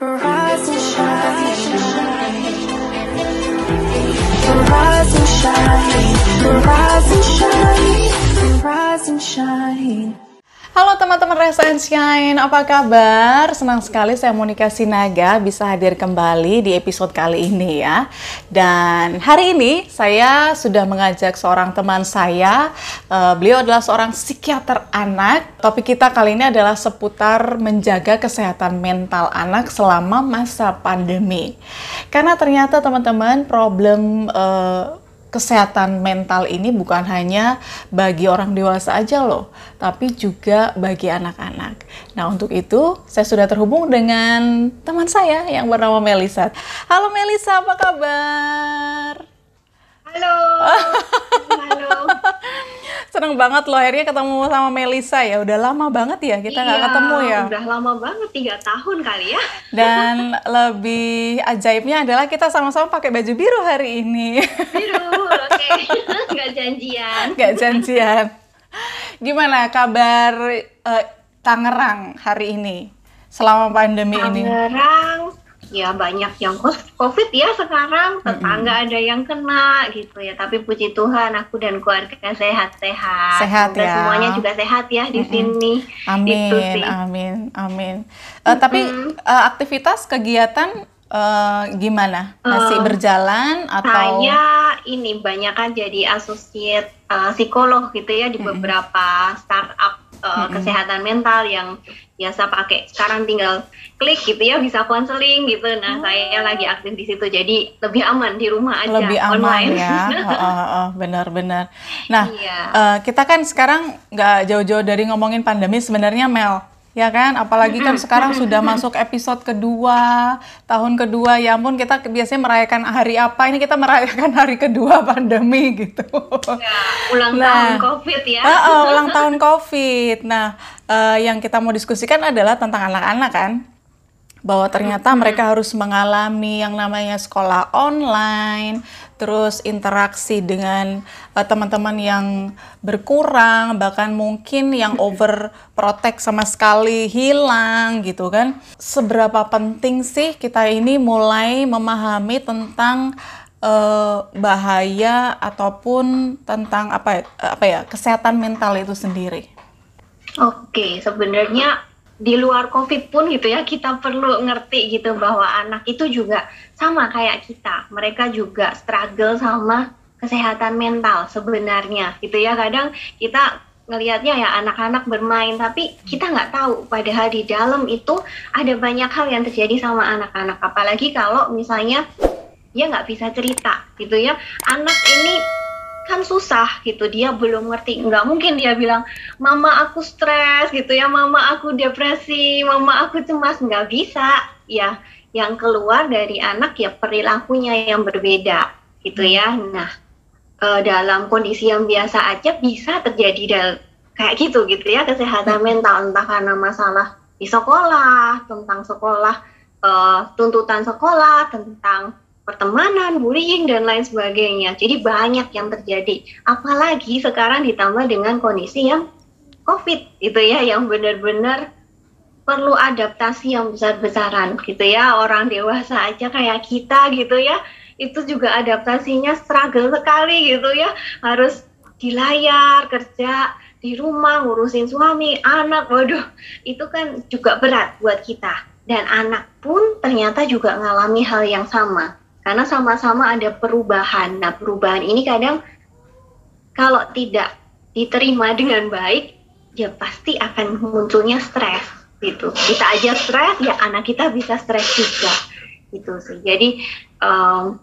Rise and shine. Rise and shine. Rise and shine. Rise and shine. Halo teman-teman Rise and Shine, apa kabar? Senang sekali saya Monika Sinaga bisa hadir kembali di episode kali ini ya. Dan hari ini saya sudah mengajak seorang teman saya, uh, beliau adalah seorang psikiater anak. Topik kita kali ini adalah seputar menjaga kesehatan mental anak selama masa pandemi. Karena ternyata teman-teman problem uh, kesehatan mental ini bukan hanya bagi orang dewasa aja loh, tapi juga bagi anak-anak. Nah, untuk itu saya sudah terhubung dengan teman saya yang bernama Melisa. Halo Melisa, apa kabar? Halo. Halo. Seneng banget loh akhirnya ketemu sama Melisa ya. Udah lama banget ya kita nggak Iya, ketemu ya. Udah lama banget, tiga tahun kali ya. Dan lebih ajaibnya adalah kita sama-sama pakai baju biru hari ini. Biru, oke. Nggak janjian. Gak janjian. Gimana kabar eh, Tangerang hari ini selama pandemi ini? Tangerang, ya banyak yang COVID ya sekarang. Tetangga ada yang kena gitu ya. Tapi puji Tuhan, aku dan keluarga sehat-sehat. Sehat ya. semuanya juga sehat ya di sini. Itu Amin, sih. amin, amin. Eh, tapi eh, aktivitas kegiatan eh, gimana? Masih Eh, berjalan atau? Saya ini banyak kan jadi associate uh, psikolog gitu ya di beberapa startup uh, kesehatan mental yang biasa pakai sekarang tinggal klik gitu ya bisa konseling gitu. Nah, saya lagi aktif di situ jadi lebih aman di rumah aja lebih aman online. ya, Heeh, heeh, benar-benar. Nah, Iya. eh, kita kan sekarang nggak jauh-jauh dari ngomongin pandemi sebenarnya Mel, ya kan? Apalagi kan sekarang sudah masuk episode kedua, tahun kedua, ya ampun kita biasanya merayakan hari apa? Ini kita merayakan hari kedua pandemi gitu. Ya, ulang Nah. tahun COVID ya. Ah, ah, ulang tahun COVID. Nah, eh, yang kita mau diskusikan adalah tentang anak-anak kan, bahwa ternyata mereka harus mengalami yang namanya sekolah online, terus interaksi dengan eh, teman-teman yang berkurang, bahkan mungkin yang overprotect sama sekali hilang gitu kan. Seberapa penting sih kita ini mulai memahami tentang eh, bahaya ataupun tentang apa ya- apa ya kesehatan mental itu sendiri. Oke, sebenarnya di luar COVID pun gitu ya, kita perlu ngerti gitu bahwa anak itu juga sama kayak kita. Mereka juga struggle sama kesehatan mental sebenarnya gitu ya. Kadang kita ngelihatnya ya anak-anak bermain, tapi kita nggak tahu padahal di dalam itu ada banyak hal yang terjadi sama anak-anak. Apalagi kalau misalnya dia nggak bisa cerita gitu ya. Anak ini kan susah gitu. Dia belum ngerti. Nggak mungkin dia bilang mama aku stres gitu ya. Mama aku depresi mama aku cemas. Nggak bisa. Ya yang keluar dari anak ya perilakunya yang berbeda gitu ya. Nah eh, dalam kondisi yang biasa aja bisa terjadi dal- kayak gitu gitu ya kesehatan mental. Entah karena masalah di sekolah tentang sekolah eh, tuntutan sekolah tentang pertemanan, bullying dan lain sebagainya. Jadi banyak yang terjadi. Apalagi sekarang ditambah dengan kondisi yang COVID itu ya yang benar-benar perlu adaptasi yang besar-besaran gitu ya. Orang dewasa aja kayak kita gitu ya. Itu juga adaptasinya struggle sekali gitu ya. Harus di layar kerja di rumah ngurusin suami, anak. Waduh, itu kan juga berat buat kita. Dan anak pun ternyata juga ngalami hal yang sama karena sama-sama ada perubahan. Nah, perubahan ini kadang kalau tidak diterima dengan baik, ya pasti akan munculnya stres gitu. Kita aja stres, ya anak kita bisa stres juga gitu sih. Jadi em,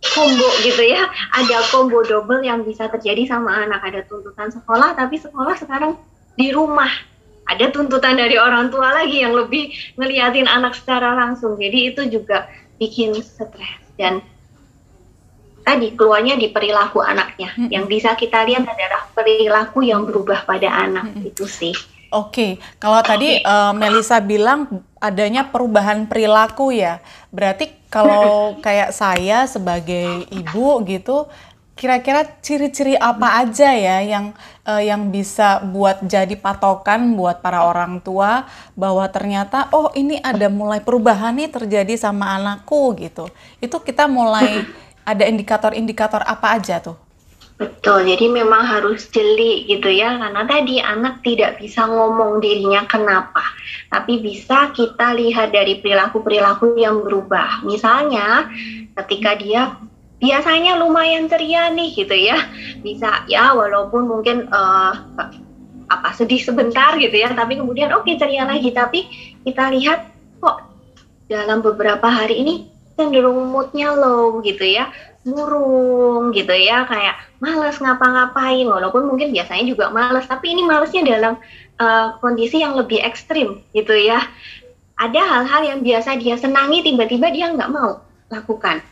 combo gitu ya, ada combo double yang bisa terjadi sama anak. Ada tuntutan sekolah, tapi sekolah sekarang di rumah. Ada tuntutan dari orang tua lagi yang lebih ngeliatin anak secara langsung. Jadi itu juga bikin stres dan tadi keluarnya di perilaku anaknya. Mm-mm. Yang bisa kita lihat adalah perilaku yang berubah pada anak itu sih. Oke, kalau tadi eh, Melisa bilang adanya perubahan perilaku ya, berarti kalau kayak saya sebagai ibu gitu, kira-kira ciri-ciri apa aja ya yang uh, yang bisa buat jadi patokan buat para orang tua bahwa ternyata oh ini ada mulai perubahan nih terjadi sama anakku gitu. Itu kita mulai ada indikator-indikator apa aja tuh? Betul, jadi memang harus jeli gitu ya, karena tadi anak tidak bisa ngomong dirinya kenapa, tapi bisa kita lihat dari perilaku-perilaku yang berubah. Misalnya, ketika dia biasanya lumayan ceria nih gitu ya. Bisa ya walaupun mungkin uh, apa sedih sebentar gitu ya. Tapi kemudian oke okay, ceria lagi. Tapi kita lihat kok dalam beberapa hari ini cenderung moodnya low gitu ya. Murung gitu ya. Kayak males ngapa-ngapain. Walaupun mungkin biasanya juga males. Tapi ini malesnya dalam uh, kondisi yang lebih ekstrim gitu ya. Ada hal-hal yang biasa dia senangi tiba-tiba dia nggak mau lakukan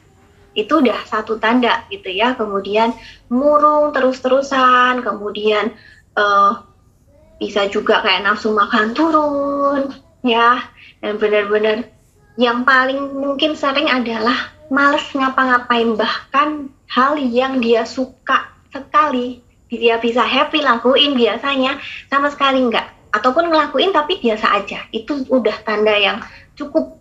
itu udah satu tanda gitu ya. Kemudian murung terus-terusan kemudian uh, bisa juga kayak nafsu makan turun ya. Dan benar-benar yang paling mungkin sering adalah males ngapa-ngapain. Bahkan hal yang dia suka sekali dia bisa happy lakuin biasanya sama sekali enggak ataupun ngelakuin tapi biasa aja. Itu udah tanda yang cukup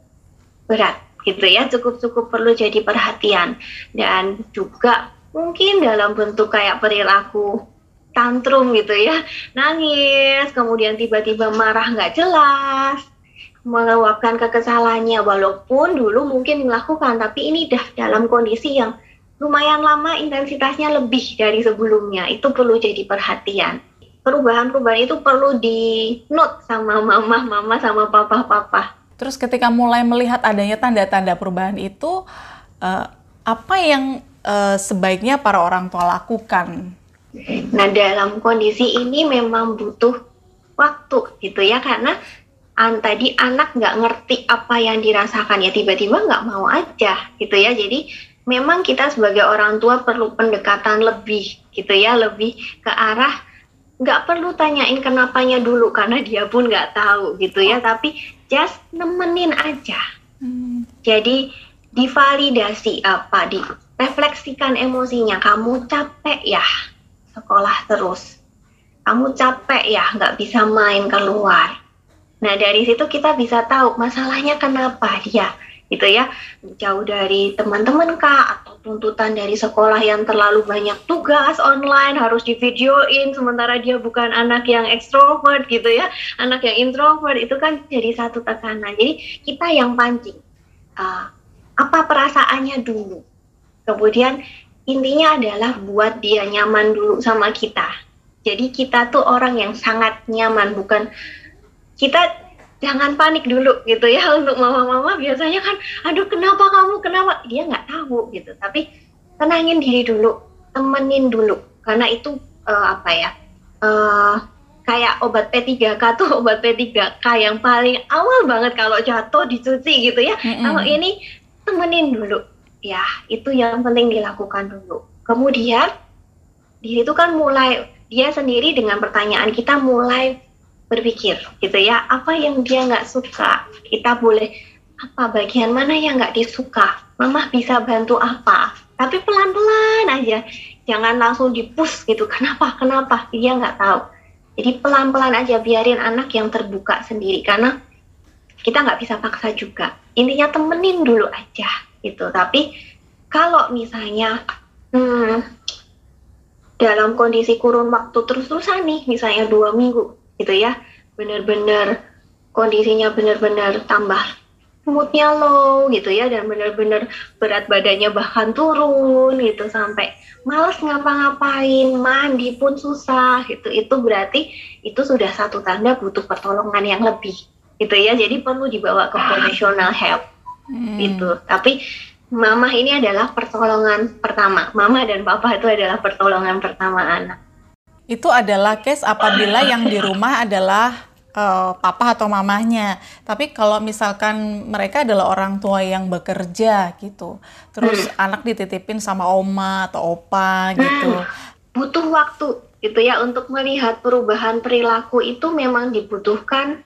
berat gitu ya cukup-cukup perlu jadi perhatian. Dan juga mungkin dalam bentuk kayak perilaku tantrum gitu ya nangis kemudian tiba-tiba marah nggak jelas meluapkan kekesalannya. Walaupun dulu mungkin melakukan tapi ini dah dalam kondisi yang lumayan lama intensitasnya lebih dari sebelumnya. Itu perlu jadi perhatian. Perubahan-perubahan itu perlu di note sama mama mama sama papa papa Terus ketika mulai melihat adanya tanda-tanda perubahan itu, uh, apa yang uh, sebaiknya para orang tua lakukan? Nah dalam kondisi ini memang butuh waktu gitu ya karena an tadi anak nggak ngerti apa yang dirasakan ya tiba-tiba nggak mau aja gitu ya jadi memang kita sebagai orang tua perlu pendekatan lebih gitu ya lebih ke arah nggak perlu tanyain kenapanya dulu karena dia pun nggak tahu gitu ya tapi just nemenin aja. Hmm. jadi divalidasi apa di refleksikan emosinya. Kamu capek ya sekolah terus. Kamu capek ya nggak bisa main keluar. Nah dari situ kita bisa tahu masalahnya kenapa dia gitu ya. Jauh dari teman-teman kak atau tuntutan dari sekolah yang terlalu banyak tugas online harus di videoin sementara dia bukan anak yang ekstrovert gitu ya. Anak yang introvert itu kan jadi satu tekanan. Jadi kita yang pancing uh, apa perasaannya dulu. Kemudian intinya adalah buat dia nyaman dulu sama kita. Jadi kita tuh orang yang sangat nyaman bukan kita jangan panik dulu gitu ya untuk mama-mama biasanya kan aduh kenapa kamu? Kenapa? Dia nggak tahu gitu. Tapi tenangin diri dulu temenin dulu. Karena itu uh, apa ya uh, kayak obat P3K tuh obat P3K yang paling awal banget kalau jatuh dicuci gitu ya. Mm -hmm. kalau ini temenin dulu. Ya itu yang penting dilakukan dulu. Kemudian diri itu kan mulai dia sendiri dengan pertanyaan kita mulai berpikir gitu ya. Apa yang dia nggak suka? Kita boleh apa bagian mana yang nggak disuka? Mama bisa bantu apa? Tapi pelan-pelan aja. Jangan langsung dipus gitu. Kenapa? Kenapa? Dia nggak tahu. Jadi pelan-pelan aja biarin anak yang terbuka sendiri. Karena kita nggak bisa paksa juga. Intinya temenin dulu aja gitu. Tapi kalau misalnya hmm, dalam kondisi kurun waktu terus-terusan nih misalnya dua minggu gitu ya. Benar-benar kondisinya benar-benar tambah moodnya low gitu ya dan benar-benar berat badannya bahkan turun gitu sampai males ngapa-ngapain mandi pun susah gitu. Itu berarti itu sudah satu tanda butuh pertolongan yang lebih gitu ya. Jadi perlu dibawa ke professional help hmm. gitu. Tapi mama ini adalah pertolongan pertama. Mama dan papa itu adalah pertolongan pertama anak itu adalah case apabila yang di rumah adalah uh, papa atau mamahnya. Tapi kalau misalkan mereka adalah orang tua yang bekerja gitu, terus hmm. anak dititipin sama oma atau opa gitu. Hmm. Butuh waktu gitu ya untuk melihat perubahan perilaku itu memang dibutuhkan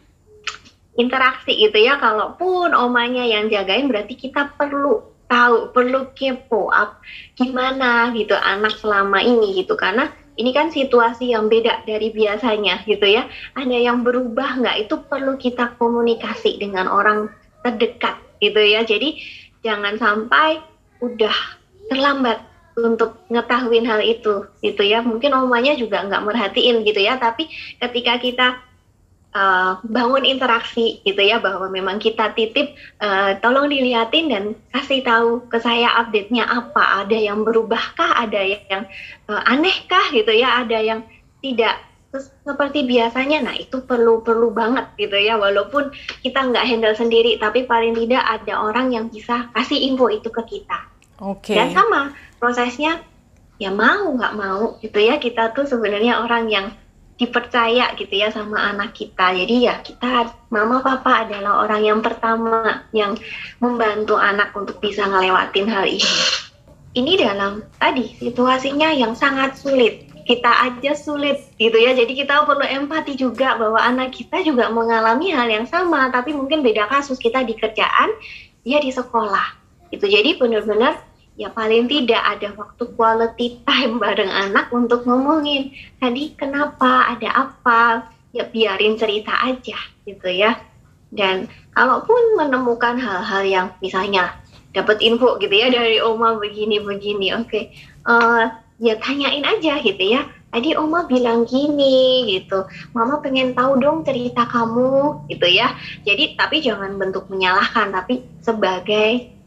interaksi gitu ya. Kalaupun omanya yang jagain berarti kita perlu tahu, perlu kepo up gimana gitu anak selama ini gitu karena ini kan situasi yang beda dari biasanya gitu ya. Ada yang berubah nggak itu perlu kita komunikasi dengan orang terdekat gitu ya. Jadi jangan sampai udah terlambat untuk ngetahuin hal itu gitu ya. Mungkin omanya juga nggak merhatiin gitu ya. Tapi ketika kita uh, bangun interaksi gitu ya bahwa memang kita titip uh, tolong dilihatin dan kasih tahu ke saya update-nya apa ada yang berubahkah ada yang uh, anehkah gitu ya ada yang tidak seperti biasanya nah itu perlu perlu banget gitu ya walaupun kita nggak handle sendiri tapi paling tidak ada orang yang bisa kasih info itu ke kita Oke. Okay. dan sama prosesnya ya mau nggak mau gitu ya kita tuh sebenarnya orang yang dipercaya gitu ya sama anak kita. Jadi ya kita mama papa adalah orang yang pertama yang membantu anak untuk bisa ngelewatin hal ini. Ini dalam tadi situasinya yang sangat sulit. Kita aja sulit gitu ya. Jadi kita perlu empati juga bahwa anak kita juga mengalami hal yang sama tapi mungkin beda kasus kita di kerjaan, dia di sekolah. Itu jadi benar-benar ya paling tidak ada waktu quality time bareng anak untuk ngomongin tadi kenapa? Ada apa? Ya biarin cerita aja gitu ya. Dan kalaupun menemukan hal-hal yang misalnya dapat info gitu ya dari oma begini begini oke okay. uh, eh, ya tanyain aja gitu ya. Tadi oma bilang gini gitu. Mama pengen tahu dong cerita kamu gitu ya. Jadi tapi jangan bentuk menyalahkan tapi sebagai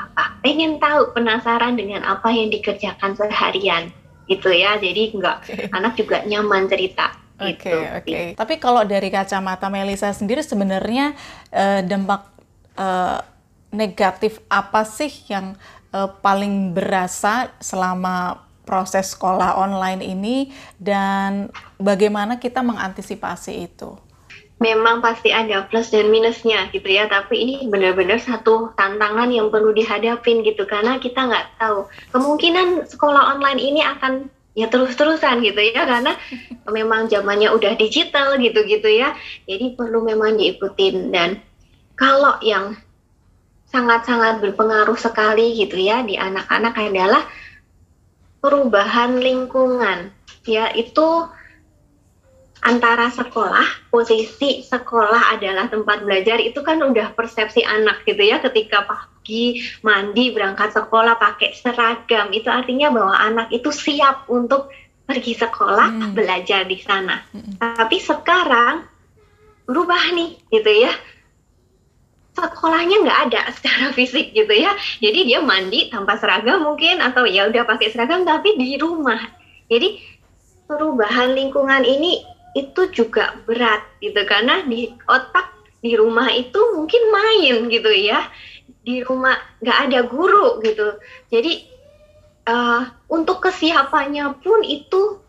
apa pengen tahu penasaran dengan apa yang dikerjakan seharian gitu ya jadi enggak okay. anak juga nyaman cerita Oke okay, gitu. oke. Okay. Tapi kalau dari kacamata Melisa sendiri sebenarnya uh, dampak uh, negatif apa sih yang uh, paling berasa selama proses sekolah online ini dan bagaimana kita mengantisipasi itu? Memang pasti ada plus dan minusnya gitu ya. Tapi ini benar-benar satu tantangan yang perlu dihadapin gitu. Karena kita nggak tahu kemungkinan sekolah online ini akan ya terus-terusan gitu ya. Karena memang zamannya udah digital gitu-gitu ya. Jadi perlu memang diikutin. Dan kalau yang sangat-sangat berpengaruh sekali gitu ya di anak-anak adalah perubahan lingkungan. Ya itu antara sekolah, posisi sekolah adalah tempat belajar itu kan udah persepsi anak gitu ya ketika pagi mandi berangkat sekolah pakai seragam itu artinya bahwa anak itu siap untuk pergi sekolah hmm. belajar di sana. Hmm. Tapi sekarang berubah nih gitu ya. Sekolahnya nggak ada secara fisik gitu ya. Jadi dia mandi tanpa seragam mungkin atau ya udah pakai seragam tapi di rumah. Jadi perubahan lingkungan ini itu juga berat gitu. Karena di otak di rumah itu mungkin main gitu ya. Di rumah nggak ada guru gitu. Jadi uh, untuk kesiapannya pun itu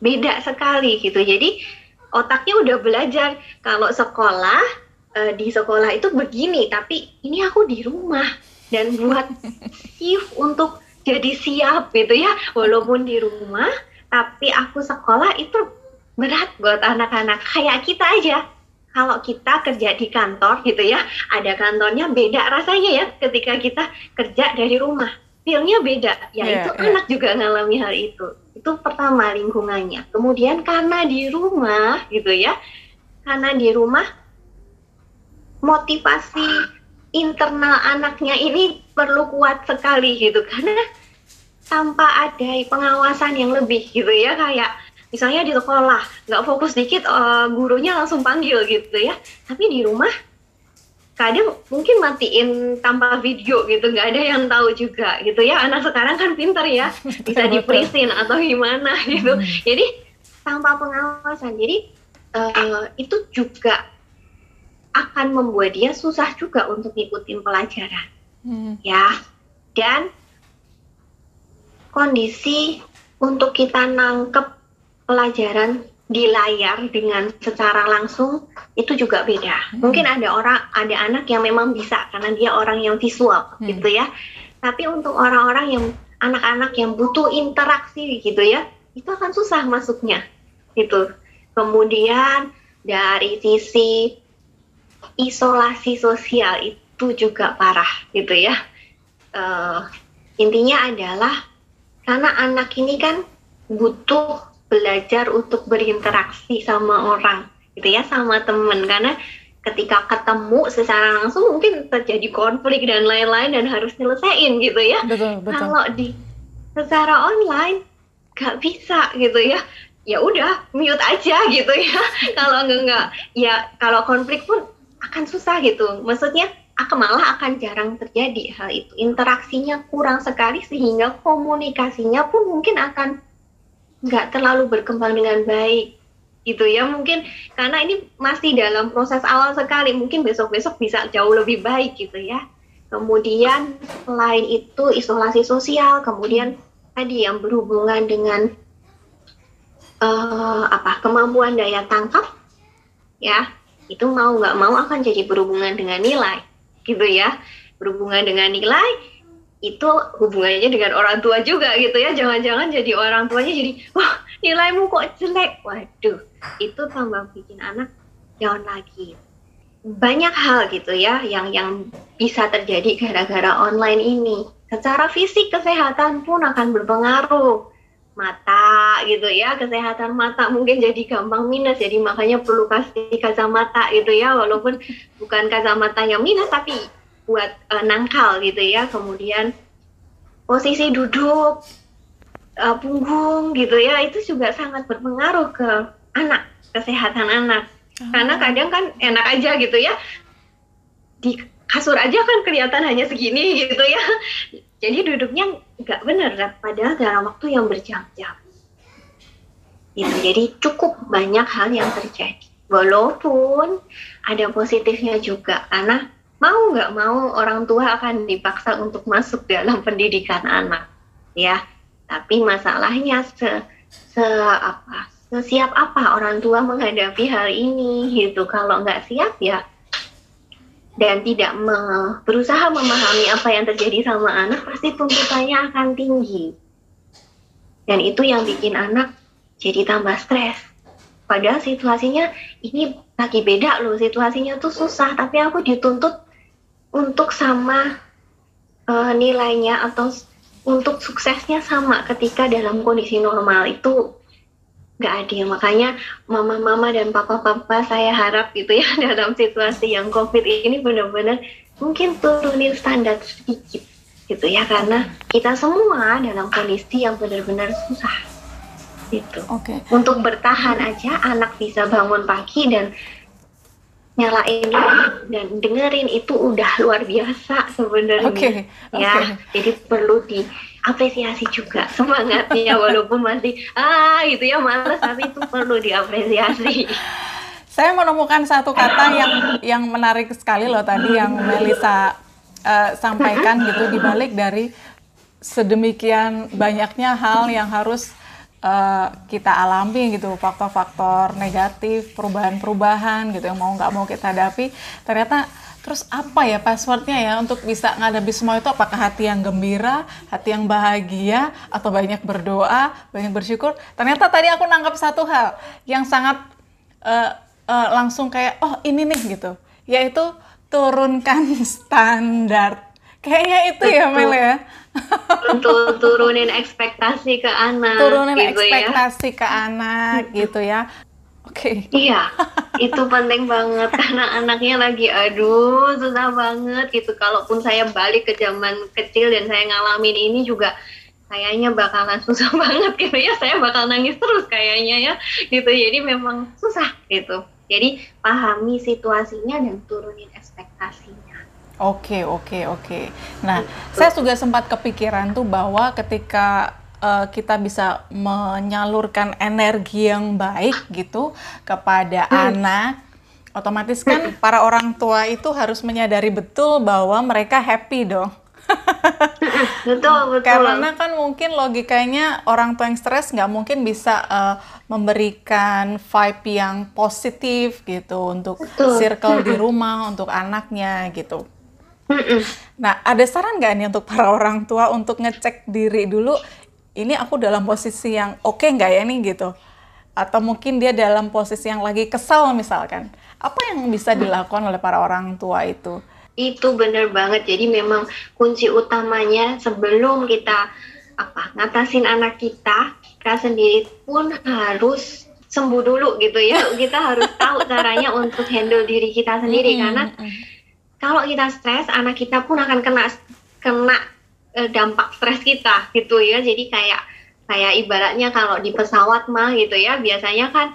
beda sekali gitu. Jadi otaknya udah belajar kalau sekolah uh, di sekolah itu begini tapi ini aku di rumah. Dan buat shift untuk jadi siap gitu ya. Walaupun di rumah tapi aku sekolah itu berat buat anak-anak. Kayak kita aja. Kalau kita kerja di kantor gitu ya ada kantornya beda rasanya ya ketika kita kerja dari rumah. Feelnya beda. Ya yeah, itu yeah. anak juga ngalami hal itu. Itu pertama lingkungannya. Kemudian karena di rumah gitu ya karena di rumah motivasi internal anaknya ini perlu kuat sekali gitu. Karena tanpa ada pengawasan yang lebih gitu ya kayak misalnya di sekolah nggak fokus dikit uh, gurunya langsung panggil gitu ya. Tapi di rumah kadang mungkin matiin tanpa video gitu nggak ada yang tahu juga gitu ya. Anak sekarang kan pinter ya bisa di atau gimana gitu. Hmm. jadi tanpa pengawasan. Jadi uh, itu juga akan membuat dia susah juga untuk ngikutin pelajaran. Hmm. ya dan kondisi untuk kita nangkep pelajaran di layar dengan secara langsung itu juga beda. Hmm. Mungkin ada orang, ada anak yang memang bisa karena dia orang yang visual hmm. gitu ya. Tapi untuk orang-orang yang anak-anak yang butuh interaksi gitu ya, itu akan susah masuknya gitu. Kemudian dari sisi isolasi sosial itu juga parah gitu ya. eh, intinya adalah karena anak ini kan butuh belajar untuk berinteraksi sama orang gitu ya sama temen. Karena ketika ketemu secara langsung mungkin terjadi konflik dan lain-lain dan harus nyelesain gitu ya. Betul, betul. kalau di secara online nggak bisa gitu ya. Ya udah mute aja gitu ya. Kalau enggak enggak ya kalau konflik pun akan susah gitu. Maksudnya akan malah akan jarang terjadi hal itu. Interaksinya kurang sekali sehingga komunikasinya pun mungkin akan nggak terlalu berkembang dengan baik gitu ya. Mungkin karena ini masih dalam proses awal sekali mungkin besok-besok bisa jauh lebih baik gitu ya. Kemudian selain itu isolasi sosial kemudian tadi yang berhubungan dengan eh, apa kemampuan daya tangkap ya itu mau nggak mau akan jadi berhubungan dengan nilai gitu ya. Berhubungan dengan nilai itu hubungannya dengan orang tua juga gitu ya. Jangan-jangan jadi orang tuanya jadi wah nilaimu kok jelek. Waduh itu tambah bikin anak down lagi. Banyak hal gitu ya yang yang bisa terjadi gara-gara online ini. Secara fisik kesehatan pun akan berpengaruh. Mata gitu ya kesehatan mata mungkin jadi gampang minus jadi makanya perlu kasih kacamata gitu ya. Walaupun bukan kacamata yang minus tapi buat eh, nangkal gitu ya. Kemudian posisi duduk eh, punggung gitu ya. Itu juga sangat berpengaruh ke anak kesehatan anak. Karena kadang kan enak aja gitu ya. Di kasur aja kan kelihatan hanya segini gitu ya. Jadi duduknya nggak benar padahal dalam waktu yang berjam-jam. Gitu. Jadi cukup banyak hal yang terjadi. Walaupun ada positifnya juga karena mau nggak mau orang tua akan dipaksa untuk masuk dalam pendidikan anak ya. Tapi masalahnya se, se apa sesiap apa orang tua menghadapi hal ini gitu. Kalau nggak siap ya dan tidak me- berusaha memahami apa yang terjadi sama anak pasti tuntutannya akan tinggi. Dan itu yang bikin anak jadi tambah stres. Padahal situasinya ini lagi beda loh situasinya tuh susah tapi aku dituntut untuk sama eh, nilainya atau untuk suksesnya sama ketika dalam kondisi normal itu nggak adil makanya mama-mama dan papa-papa saya harap gitu ya dalam situasi yang covid ini benar-benar mungkin turunin standar sedikit gitu ya karena kita semua dalam kondisi yang benar-benar susah gitu Oke. untuk bertahan aja anak bisa bangun pagi dan nyalain dan dengerin itu udah luar biasa sebenarnya. Oke, ya oke. jadi perlu diapresiasi juga semangatnya walaupun masih ah gitu ya males tapi itu perlu diapresiasi. Saya menemukan satu kata yang yang menarik sekali loh tadi yang Melisa eh, sampaikan gitu dibalik dari sedemikian banyaknya hal yang harus eh, kita alami gitu faktor-faktor negatif perubahan-perubahan gitu yang mau nggak mau kita hadapi. Ternyata terus apa ya passwordnya ya untuk bisa ngadapi semua itu? Apakah hati yang gembira hati yang bahagia atau banyak berdoa banyak bersyukur? Ternyata tadi aku nangkap satu hal yang sangat eh, eh, langsung kayak oh ini nih gitu. Yaitu turunkan standar kayaknya itu ya Mel ya untuk turunin ekspektasi ke anak turunin gitu ya ekspektasi ke anak gitu ya oke Iya, itu penting banget karena anaknya lagi aduh susah banget gitu. Kalaupun saya balik ke zaman kecil dan saya ngalamin ini juga kayaknya bakalan susah banget gitu ya. Saya bakal nangis terus kayaknya ya gitu. Jadi memang susah gitu. Jadi pahami situasinya dan turunin ekspektasinya. Oke, oke, oke. Nah, saya juga sempat kepikiran tuh bahwa ketika eh, kita bisa menyalurkan energi yang baik gitu kepada anak, otomatis kan para orang tua itu harus menyadari betul bahwa mereka happy dong. Betul, betul. Karena kan mungkin logikanya orang tua yang stres nggak mungkin bisa eh, memberikan vibe yang positif gitu untuk Betul. circle di rumah untuk anaknya gitu. Mm-mm. Nah, ada saran nggak nih untuk para orang tua untuk ngecek diri dulu, ini aku dalam posisi yang oke nggak ya nih gitu? Atau mungkin dia dalam posisi yang lagi kesal misalkan. Apa yang bisa dilakukan oleh para orang tua itu? Itu bener banget. Jadi memang kunci utamanya sebelum kita apa ngatasin anak kita, kita sendiri pun harus sembuh dulu gitu ya. Kita harus tahu caranya untuk handle diri kita sendiri Mm-mm, karena. Kalau kita stres, anak kita pun akan kena kena eh, dampak stres kita gitu ya. Jadi kayak kayak ibaratnya kalau di pesawat mah gitu ya, biasanya kan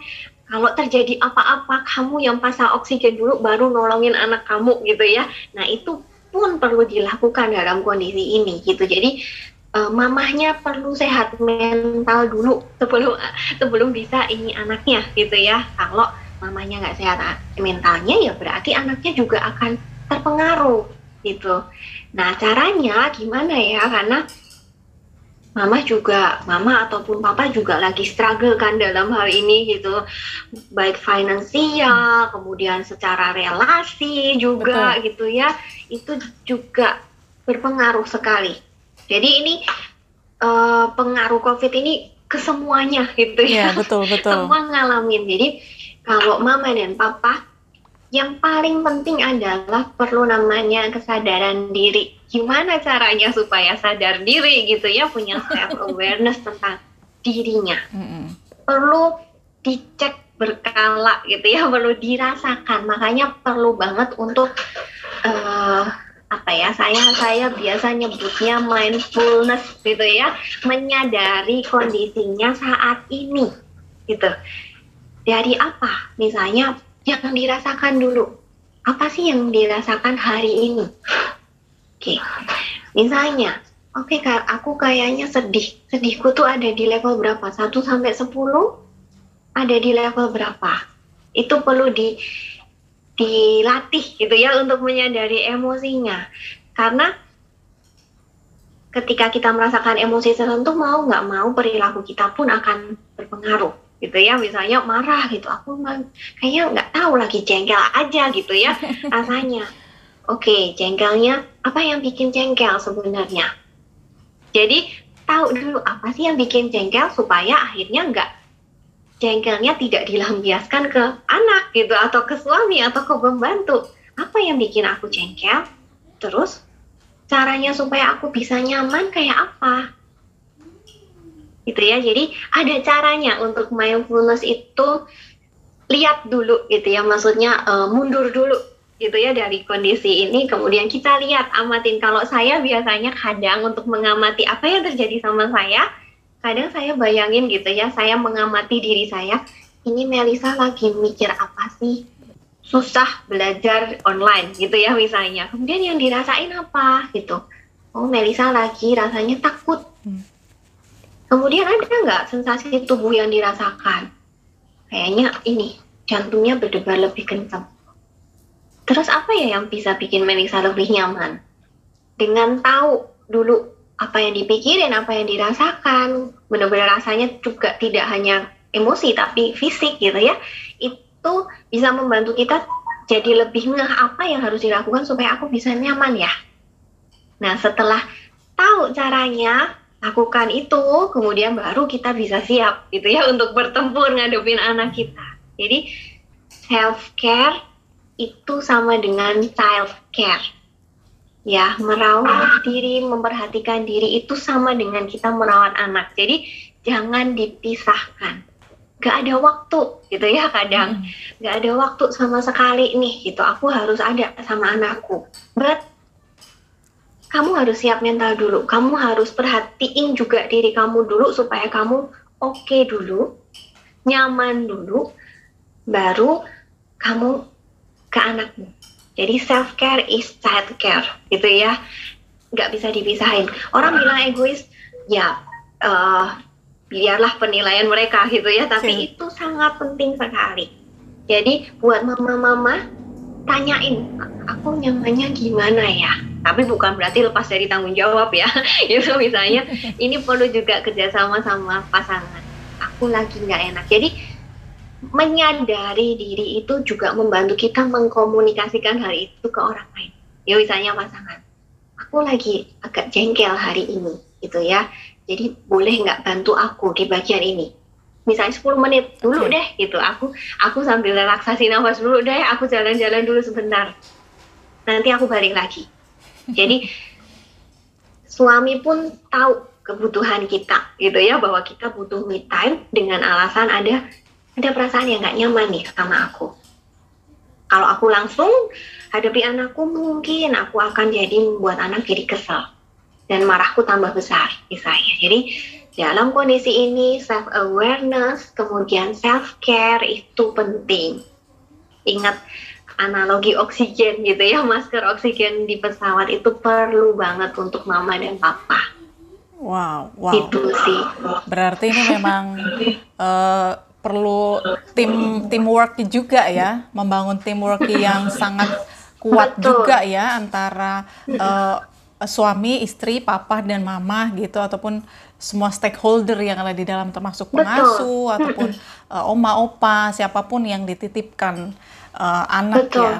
kalau terjadi apa-apa kamu yang pasang oksigen dulu baru nolongin anak kamu gitu ya. Nah, itu pun perlu dilakukan dalam kondisi ini gitu. Jadi eh, mamahnya perlu sehat mental dulu sebelum sebelum bisa ini anaknya gitu ya. Kalau mamanya nggak sehat mentalnya ya berarti anaknya juga akan terpengaruh gitu. Nah caranya gimana ya? Karena mama juga, mama ataupun papa juga lagi struggle kan dalam hal ini gitu, baik finansial, kemudian secara relasi juga gitu ya, itu juga berpengaruh sekali. Jadi ini eh, pengaruh COVID ini ke semuanya gitu Iya, ya betul, betul. semua ngalamin. Jadi kalau mama dan papa yang paling penting adalah perlu namanya kesadaran diri. Gimana caranya supaya sadar diri gitu ya, punya self awareness tentang dirinya. Mm-mm. Perlu dicek berkala gitu ya, perlu dirasakan. Makanya perlu banget untuk eh, apa ya? Saya saya biasa nyebutnya mindfulness gitu ya, menyadari kondisinya saat ini gitu. Dari apa? Misalnya yang dirasakan dulu. Apa sih yang dirasakan hari ini? Oke. Misalnya, oke Kak, aku kayaknya sedih. Sedihku tuh ada di level berapa? 1 sampai 10? Ada di level berapa? Itu perlu di dilatih gitu ya untuk menyadari emosinya. Karena ketika kita merasakan emosi tertentu mau nggak mau perilaku kita pun akan berpengaruh gitu ya misalnya marah gitu aku mah kayaknya nggak tahu lagi jengkel aja gitu ya rasanya. Oke jengkelnya apa yang bikin jengkel sebenarnya? Jadi tahu dulu apa sih yang bikin jengkel supaya akhirnya nggak jengkelnya tidak dilampiaskan ke anak gitu atau ke suami atau ke pembantu. Apa yang bikin aku jengkel? Terus caranya supaya aku bisa nyaman kayak apa gitu ya. Jadi ada caranya untuk mindfulness itu lihat dulu gitu ya. Maksudnya eh, mundur dulu gitu ya dari kondisi ini. Kemudian kita lihat amatin. Kalau saya biasanya kadang untuk mengamati apa yang terjadi sama saya kadang saya bayangin gitu ya saya mengamati diri saya ini Melisa lagi mikir apa sih? Susah belajar online gitu ya misalnya. Kemudian yang dirasain apa gitu? Oh Melisa lagi rasanya takut. Hmm. Kemudian ada nggak sensasi tubuh yang dirasakan? Kayaknya ini jantungnya berdebar lebih kencang terus apa ya yang bisa bikin Melisa lebih nyaman? Dengan tahu dulu apa yang dipikirin apa yang dirasakan. Benar-benar rasanya juga tidak hanya emosi tapi fisik gitu ya. Itu bisa membantu kita jadi lebih ngeh apa yang harus dilakukan supaya aku bisa nyaman ya. Nah setelah tahu caranya lakukan itu, kemudian baru kita bisa siap gitu ya untuk bertempur ngadepin anak kita. Jadi self care itu sama dengan child care. Ya, merawat diri, memperhatikan diri itu sama dengan kita merawat anak. Jadi jangan dipisahkan. Gak ada waktu gitu ya kadang nggak ada waktu sama sekali nih gitu aku harus ada sama anakku but kamu harus siap mental dulu. Kamu harus perhatiin juga diri kamu dulu supaya kamu oke dulu nyaman dulu baru kamu ke anakmu. Jadi self care is child care gitu ya. Nggak bisa dipisahin. Orang bilang egois ya eh, biarlah penilaian mereka gitu ya. Tapi Oke. itu sangat penting sekali. Jadi buat mama-mama tanyain aku nyamannya gimana ya? Tapi bukan berarti lepas dari tanggung jawab ya. Itu misalnya ini perlu juga kerjasama sama pasangan. Aku lagi nggak enak. Jadi menyadari diri itu juga membantu kita mengkomunikasikan hal itu ke orang lain. Ya misalnya pasangan aku lagi agak jengkel hari ini gitu ya. Jadi boleh nggak bantu aku di bagian ini misalnya 10 menit dulu Oke. deh gitu aku aku sambil relaksasi nafas dulu deh aku jalan-jalan dulu sebentar nanti aku balik lagi. Jadi suami pun tahu kebutuhan kita gitu ya bahwa kita butuh me time dengan alasan ada ada perasaan yang nggak nyaman nih sama aku. Kalau aku langsung hadapi anakku mungkin aku akan jadi membuat anak jadi kesal dan marahku tambah besar misalnya. Jadi dalam kondisi ini self awareness kemudian self care itu penting. Ingat analogi oksigen gitu ya masker oksigen di pesawat itu perlu banget untuk mama dan papa Wow, wow. itu sih Berarti ini memang eh, perlu tim teamwork juga ya, membangun teamwork yang sangat kuat Betul. juga ya antara eh, suami, istri, papa dan mama gitu ataupun semua stakeholder yang ada di dalam termasuk Betul. pengasuh ataupun eh, oma, opa, siapa pun yang dititipkan eh, anak Betul. ya.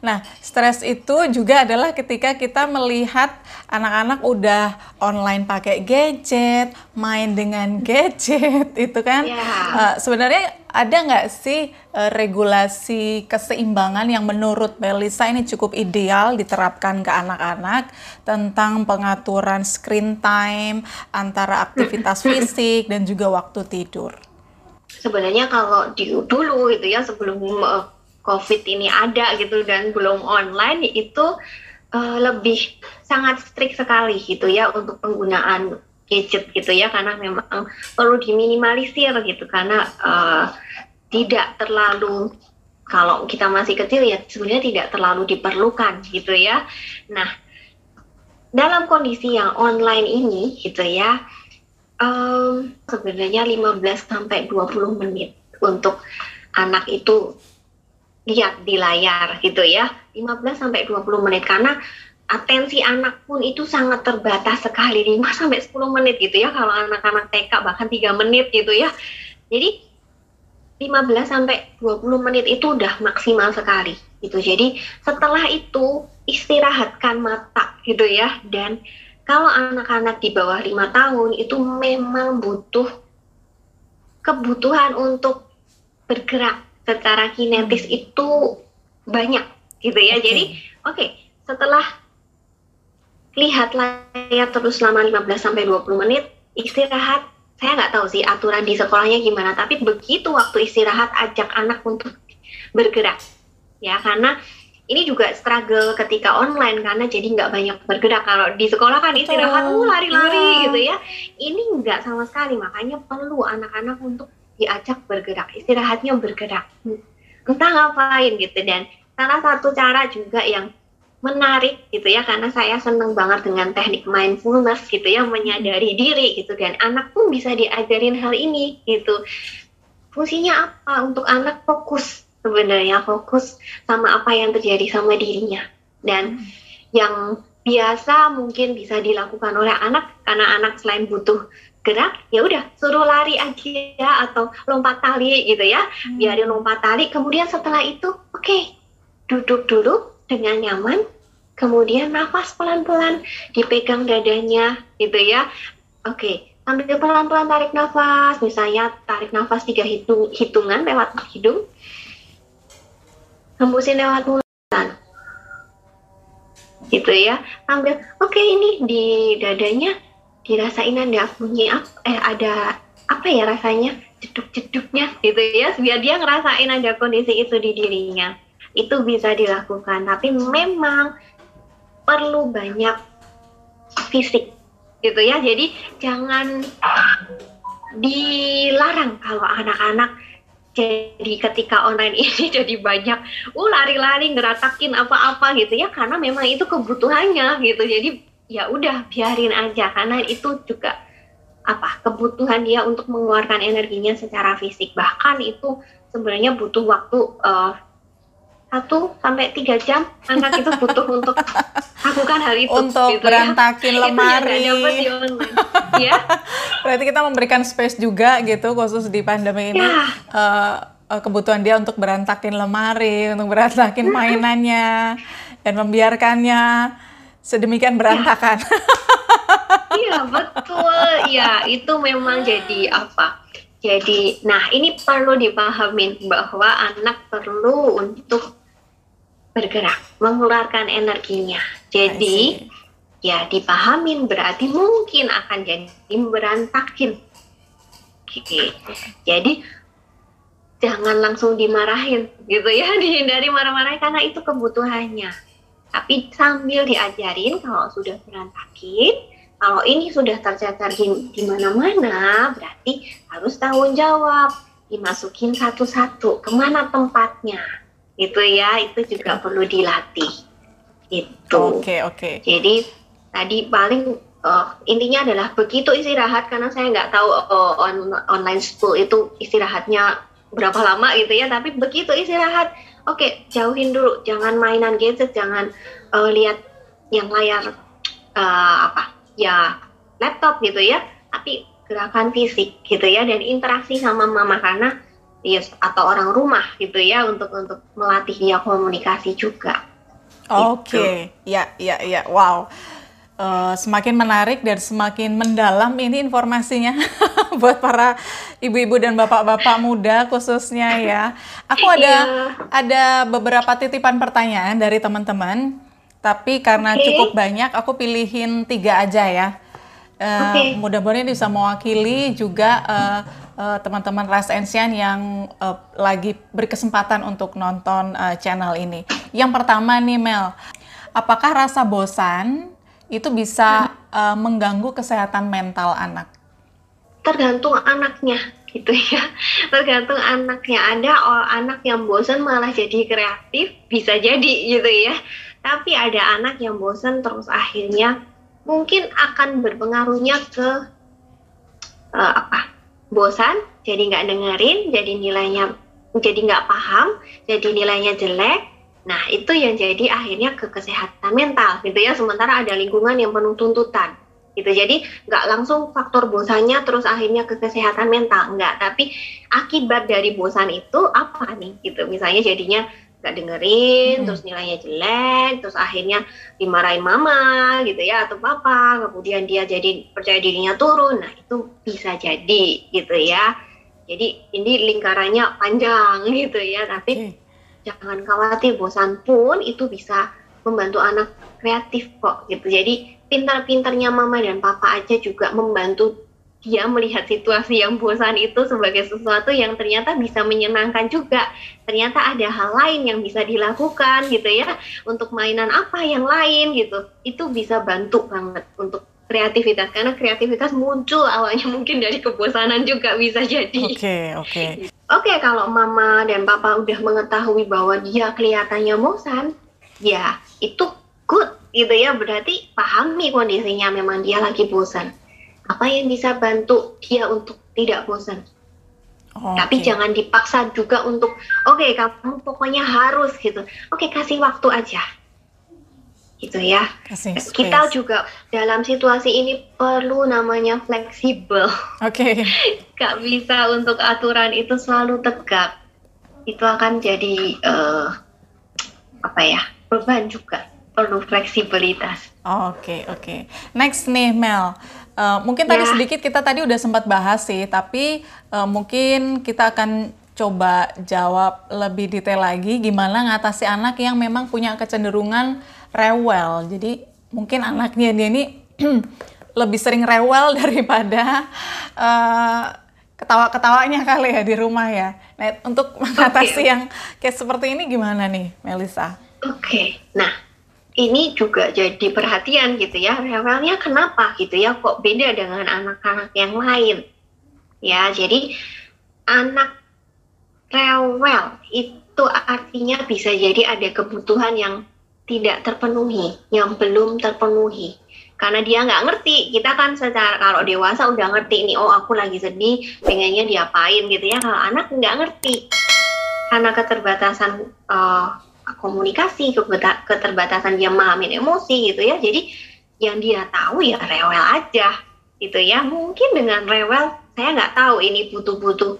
Nah, stres itu juga adalah ketika kita melihat anak-anak udah online pakai gadget, main dengan gadget, itu kan. Ya. Eh, sebenarnya ada nggak sih eh, regulasi keseimbangan yang menurut Melisa ini cukup ideal diterapkan ke anak-anak tentang pengaturan screen time antara aktivitas fisik dan juga waktu tidur? sebenarnya kalau di dulu gitu ya sebelum uh, COVID ini ada gitu dan belum online itu uh, lebih sangat strict sekali gitu ya untuk penggunaan gadget gitu ya karena memang perlu diminimalisir gitu karena uh, tidak terlalu kalau kita masih kecil ya sebenarnya tidak terlalu diperlukan gitu ya. Nah dalam kondisi yang online ini gitu ya Em, sebenarnya 15 sampai 20 menit untuk anak itu lihat di layar gitu ya. 15 sampai 20 menit karena atensi anak pun itu sangat terbatas sekali 5 sampai 10 menit gitu ya kalau anak-anak TK bahkan 3 menit gitu ya. Jadi 15 sampai 20 menit itu udah maksimal sekali gitu. Jadi setelah itu istirahatkan mata gitu ya dan kalau anak-anak di bawah lima tahun itu memang butuh kebutuhan untuk bergerak secara kinetis itu banyak gitu ya. Oke. Jadi oke setelah lihat layar terus selama 15 sampai 20 menit istirahat saya nggak tahu sih aturan di sekolahnya gimana tapi begitu waktu istirahat ajak anak untuk bergerak ya karena ini juga struggle ketika online karena jadi nggak banyak bergerak kalau di sekolah kan istirahat uh lari-lari Iya. gitu ya ini nggak sama sekali makanya perlu anak-anak untuk diajak bergerak istirahatnya bergerak. Entah ngapain gitu. Dan salah satu cara juga yang menarik gitu ya karena saya seneng banget dengan teknik mindfulness gitu ya menyadari diri gitu. Dan anak pun bisa diajarin hal ini gitu. Fungsinya apa untuk anak? Fokus sebenarnya fokus sama apa yang terjadi sama dirinya. Dan yang biasa mungkin bisa dilakukan oleh anak karena anak selain butuh gerak ya udah suruh lari aja atau lompat tali gitu ya. Biarin lompat tali. Kemudian setelah itu oke duduk dulu dengan nyaman. Kemudian nafas pelan-pelan dipegang dadanya gitu ya. Oke sambil pelan-pelan tarik nafas. Misalnya tarik nafas tiga hitung hitungan lewat hidung. Hembusin lewat mulut. Gitu ya. Sambil oke ini di dadanya dirasain ada bunyi apa eh ada apa ya rasanya? Jeduk-jeduknya. Gitu ya biar dia ngerasain ada kondisi itu di dirinya. Itu bisa dilakukan. Tapi memang perlu banyak fisik. Gitu ya jadi jangan dilarang kalau anak-anak jadi ketika online ini jadi banyak uh lari-lari ngeratakin apa-apa gitu ya. Karena memang itu kebutuhannya gitu. Jadi ya udah biarin aja karena itu juga apa kebutuhan dia untuk mengeluarkan energinya secara fisik bahkan itu sebenarnya butuh waktu eh, satu sampai tiga jam anak itu butuh untuk lakukan hal itu Untuk gitu berantakin ya. Itu yang lemari. dapet di online. ya Berarti kita memberikan space juga gitu khusus di pandemi ini Ya. eh, eh, kebutuhan dia untuk berantakin lemari, untuk berantakin mainannya dan membiarkannya sedemikian berantakan. Iya betul, ya itu memang jadi apa? Jadi, nah ini perlu dipahamin bahwa anak perlu untuk bergerak, mengeluarkan energinya. Jadi ya dipahamin berarti mungkin akan jadi berantakin. Oke. Jadi jangan langsung dimarahin gitu ya, dihindari marah-marah karena itu kebutuhannya. Tapi sambil diajarin kalau sudah berantakin, kalau ini sudah tercecer di, di mana-mana, berarti harus tanggung jawab, dimasukin satu-satu ke mana tempatnya. Itu ya itu juga perlu dilatih. Itu oke okay, oke. Okay. jadi tadi paling uh, intinya adalah begitu istirahat karena saya nggak tahu uh, on, online school itu istirahatnya berapa lama gitu ya tapi begitu istirahat oke okay, jauhin dulu jangan mainan gadget jangan uh, lihat yang layar uh, apa ya laptop gitu ya tapi gerakan fisik gitu ya dan interaksi sama mama karena yes, atau orang rumah gitu ya untuk untuk melatih dia komunikasi juga. Oke, okay. gitu. ya ya ya, wow. Uh, semakin menarik dan semakin mendalam ini informasinya buat para ibu-ibu dan bapak-bapak muda khususnya ya. Aku ada yeah. ada beberapa titipan pertanyaan dari teman-teman, tapi karena okay. cukup banyak, aku pilihin tiga aja ya. Uh, okay. Mudah-mudahan bisa mewakili juga uh, uh, teman-teman Ras Ensian yang uh, lagi berkesempatan untuk nonton uh, channel ini. Yang pertama nih Mel, apakah rasa bosan itu bisa uh, mengganggu kesehatan mental anak? Tergantung anaknya gitu ya. Tergantung anaknya. Ada anak yang bosan malah jadi kreatif, bisa jadi gitu ya. Tapi ada anak yang bosan terus akhirnya mungkin akan berpengaruhnya ke uh, apa bosan, jadi nggak dengerin, jadi nilainya jadi nggak paham, jadi nilainya jelek. Nah itu yang jadi akhirnya ke kesehatan mental gitu ya. Sementara ada lingkungan yang penuh tuntutan gitu. Jadi nggak langsung faktor bosannya terus akhirnya ke kesehatan mental nggak. Tapi akibat dari bosan itu apa nih gitu. Misalnya jadinya nggak dengerin, hmm. terus nilainya jelek, terus akhirnya dimarahin mama gitu ya atau papa, kemudian dia jadi percaya dirinya turun, nah itu bisa jadi gitu ya. Jadi ini lingkarannya panjang gitu ya, tapi hmm. Jangan khawatir, bosan pun itu bisa membantu anak kreatif kok gitu. Jadi pintar-pintarnya mama dan papa aja juga membantu dia melihat situasi yang bosan itu sebagai sesuatu yang ternyata bisa menyenangkan juga. Ternyata ada hal lain yang bisa dilakukan gitu ya. Untuk mainan apa yang lain gitu. Itu bisa bantu banget untuk kreativitas karena kreativitas muncul awalnya mungkin dari kebosanan juga bisa jadi. Oke, okay, oke. Okay. Oke, okay, kalau mama dan papa udah mengetahui bahwa dia kelihatannya bosan, ya itu good gitu ya. Berarti pahami kondisinya memang dia lagi bosan apa yang bisa bantu dia untuk tidak bosan. Oh, Tapi okay. jangan dipaksa juga untuk, oke okay, kamu pokoknya harus gitu. Oke okay, kasih waktu aja, gitu ya. Kasih Kita juga dalam situasi ini perlu namanya fleksibel. Oke. Okay. Gak bisa untuk aturan itu selalu tegak. Itu akan jadi uh, apa ya beban juga. Perlu fleksibilitas. Oke oh, oke. Okay, okay. Next nih Mel. Uh, mungkin ya. tadi sedikit kita tadi udah sempat bahas sih, tapi uh, mungkin kita akan coba jawab lebih detail lagi gimana ngatasi anak yang memang punya kecenderungan rewel. Jadi mungkin anaknya dia ini lebih sering rewel daripada uh, ketawa-ketawanya kali ya di rumah ya. Nah, untuk mengatasi okay. yang kayak seperti ini gimana nih, Melisa? Oke, okay. nah ini juga jadi perhatian gitu ya rewelnya kenapa gitu ya kok beda dengan anak-anak yang lain ya jadi anak rewel itu artinya bisa jadi ada kebutuhan yang tidak terpenuhi yang belum terpenuhi karena dia nggak ngerti kita kan secara kalau dewasa udah ngerti nih oh aku lagi sedih pengennya diapain gitu ya kalau anak nggak ngerti karena keterbatasan uh, komunikasi, keterbatasan dia memahami emosi gitu ya. Jadi yang dia tahu ya rewel aja gitu ya. Mungkin dengan rewel saya nggak tahu ini butuh-butuh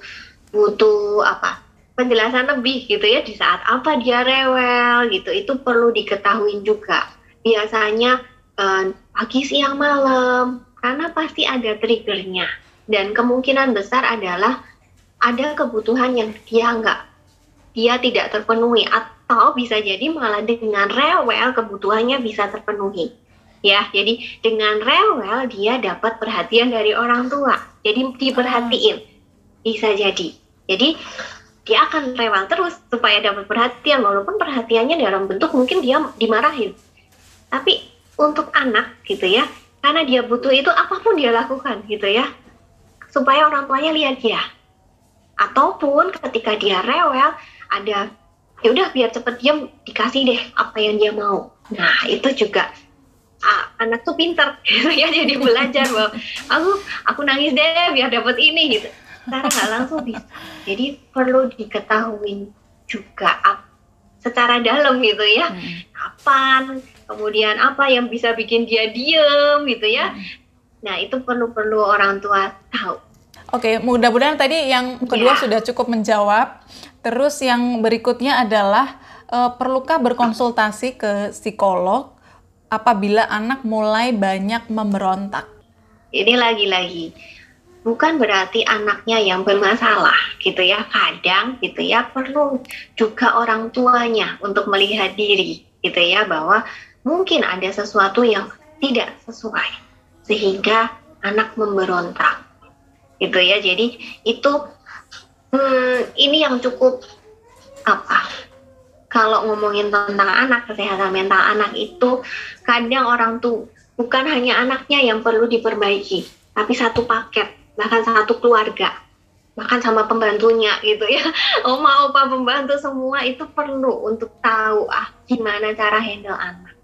butuh apa penjelasan lebih gitu ya di saat apa dia rewel gitu itu perlu diketahui juga. Biasanya eh, pagi siang malam karena pasti ada triggernya. Dan kemungkinan besar adalah ada kebutuhan yang dia nggak dia tidak terpenuhi atau bisa jadi malah dengan rewel kebutuhannya bisa terpenuhi. Ya jadi dengan rewel dia dapat perhatian dari orang tua. Jadi diperhatiin. Bisa jadi. Jadi dia akan rewel terus supaya dapat perhatian walaupun perhatiannya dalam bentuk mungkin dia dimarahin. Tapi untuk anak gitu ya karena dia butuh itu apa pun dia lakukan gitu ya supaya orang tuanya lihat dia. Ataupun ketika dia rewel ada ya udah biar cepet diam dikasih deh apa yang dia mau. Nah itu juga ah, anak tuh pinter gitu ya jadi belajar bahwa aku aku nangis deh biar dapat ini gitu secara nggak langsung bisa jadi perlu diketahui juga secara dalam gitu ya Hmm. kapan kemudian apa yang bisa bikin dia diem gitu ya nah itu perlu perlu orang tua tahu Oke, mudah-mudahan tadi yang kedua Ya. sudah cukup menjawab. Terus yang berikutnya adalah eh, perlukah berkonsultasi ke psikolog apabila anak mulai banyak memberontak? Ini lagi-lagi bukan berarti anaknya yang bermasalah gitu ya. Kadang gitu ya perlu juga orang tuanya untuk melihat diri gitu ya bahwa mungkin ada sesuatu yang tidak sesuai sehingga anak memberontak gitu ya. Jadi itu hmm, ini yang cukup apa? Kalau ngomongin tentang anak kesehatan mental anak itu kadang orang tuh bukan hanya anaknya yang perlu diperbaiki, tapi satu paket, bahkan satu keluarga, bahkan sama pembantunya gitu ya. Oma, opa, pembantu semua itu perlu untuk tahu ah gimana cara handle anak,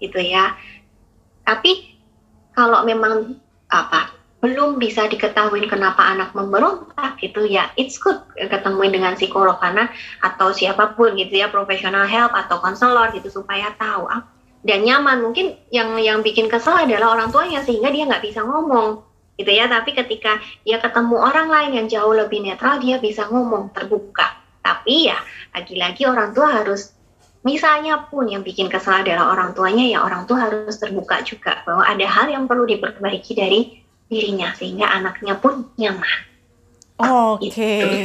gitu ya. Tapi kalau memang apa belum bisa diketahui kenapa anak memberontak gitu ya it's good ketemuin dengan psikolog karena atau siapa pun gitu ya profesional help atau konselor gitu supaya tahu ah, dan nyaman mungkin yang yang bikin kesel adalah orang tuanya sehingga dia nggak bisa ngomong gitu ya. Tapi ketika dia ketemu orang lain yang jauh lebih netral dia bisa ngomong terbuka. Tapi ya lagi-lagi orang tua harus misalnya pun yang bikin kesel adalah orang tuanya ya orang tua harus terbuka juga bahwa ada hal yang perlu diperbaiki dari dirinya sehingga anaknya pun nyaman. Oke.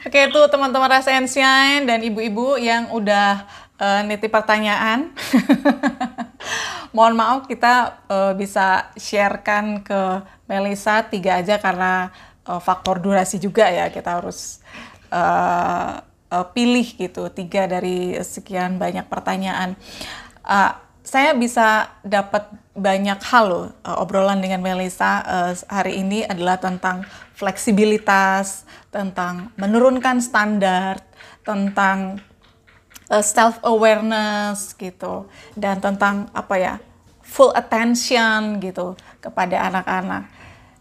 Oke, itu teman-teman and Shine dan ibu-ibu yang udah eh, nitip pertanyaan. Mohon maaf kita eh, bisa sharekan ke Melisa tiga aja karena eh, faktor durasi juga ya kita harus eh, eh, pilih gitu tiga dari sekian banyak pertanyaan. Eh, saya bisa dapat banyak hal loh eh, obrolan dengan Melisa eh, hari ini adalah tentang fleksibilitas, tentang menurunkan standar, tentang self awareness gitu dan tentang apa ya full attention gitu kepada anak-anak.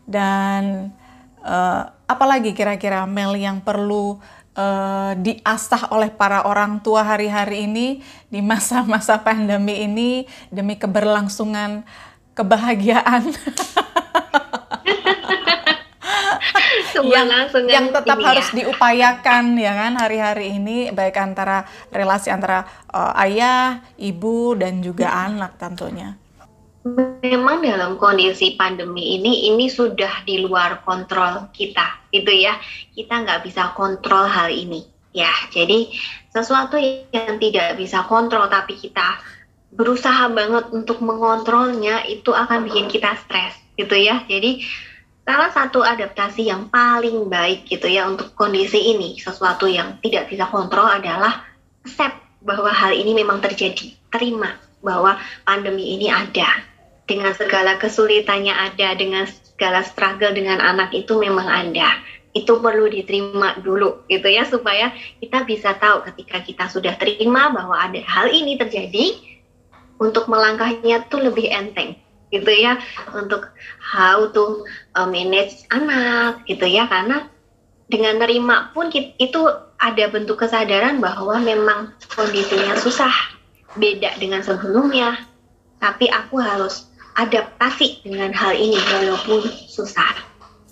Dan eh, apalagi kira-kira Mel yang perlu eh, diasah oleh para orang tua hari-hari ini di masa-masa pandemi ini demi keberlangsungan kebahagiaan yang Keberlangsungan yang tetap ini harus ya. diupayakan ya kan hari-hari ini baik antara relasi antara eh, ayah, ibu dan juga anak tentunya. memang dalam kondisi pandemi ini ini sudah di luar kontrol kita gitu ya kita nggak bisa kontrol hal ini ya jadi sesuatu yang tidak bisa kontrol tapi kita berusaha banget untuk mengontrolnya itu akan bikin kita stres gitu ya jadi salah satu adaptasi yang paling baik gitu ya untuk kondisi ini sesuatu yang tidak bisa kontrol adalah accept bahwa hal ini memang terjadi. Terima bahwa pandemi ini ada. Dengan segala kesulitannya ada dengan segala struggle dengan anak itu memang ada. Itu perlu diterima dulu gitu ya supaya kita bisa tahu ketika kita sudah terima bahwa ada hal ini terjadi untuk melangkahnya tuh lebih enteng gitu ya untuk how to uh, manage anak gitu ya. Karena dengan nerima pun kit- itu ada bentuk kesadaran bahwa memang kondisinya susah. Beda dengan sebelumnya. Tapi aku harus adaptasi dengan hal ini walaupun susah.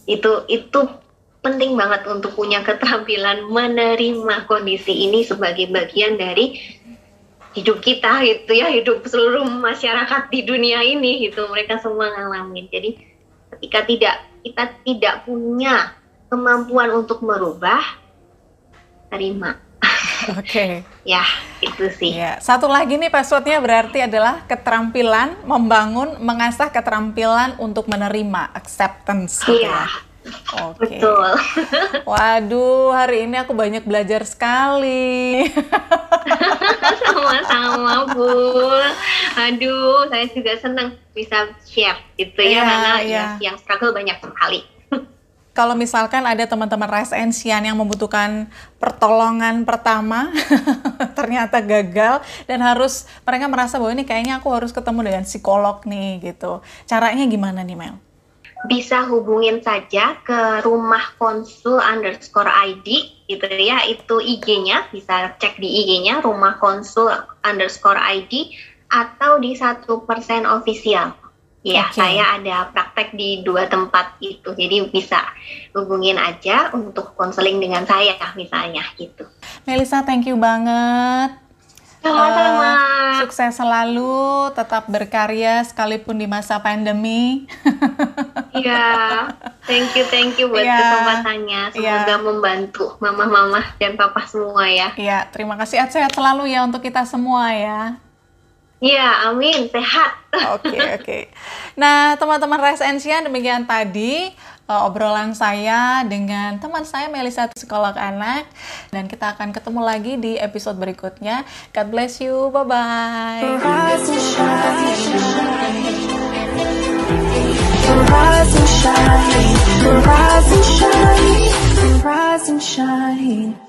Itu itu penting banget untuk punya keterampilan menerima kondisi ini sebagai bagian dari hidup kita gitu ya hidup seluruh masyarakat di dunia ini gitu mereka semua ngalamin jadi ketika tidak kita tidak punya kemampuan untuk merubah terima. Oke. Ya, itu sih. Iya. Satu lagi nih passwordnya berarti adalah keterampilan membangun, mengasah keterampilan untuk menerima acceptance. gitu Iya, ya. Oke. betul. Waduh, hari ini aku banyak belajar sekali. Sama-sama, Bu. Aduh, saya juga senang bisa share gitu ya, karena iya. ya, yang struggle banyak sekali. Kalau misalkan ada teman-teman Rise and Shine yang membutuhkan pertolongan pertama, ternyata gagal dan harus mereka merasa bahwa ini kayaknya aku harus ketemu dengan psikolog nih gitu. Caranya gimana nih Mel? Bisa hubungin saja ke rumah konsul underscore ID gitu ya itu IG-nya bisa cek di IG-nya rumah konsul underscore ID atau di satu persen official ya Oke. saya ada praktek di dua tempat itu jadi bisa hubungin aja untuk konseling dengan saya misalnya gitu Melisa, thank you banget. Sama-sama Eh, sukses selalu, tetap berkarya sekalipun di masa pandemi. Iya, thank you, thank you buat Iya. kesempatannya. Semoga Iya. membantu mama-mama dan papa semua ya. Iya, terima kasih. Sehat selalu ya untuk kita semua ya. Iya, amin, sehat. Oke, oke. Nah, teman-teman Shine, demikian tadi uh, obrolan saya dengan teman saya Melisa psikolog anak dan kita akan ketemu lagi di episode berikutnya. God bless you. Bye-bye. Rise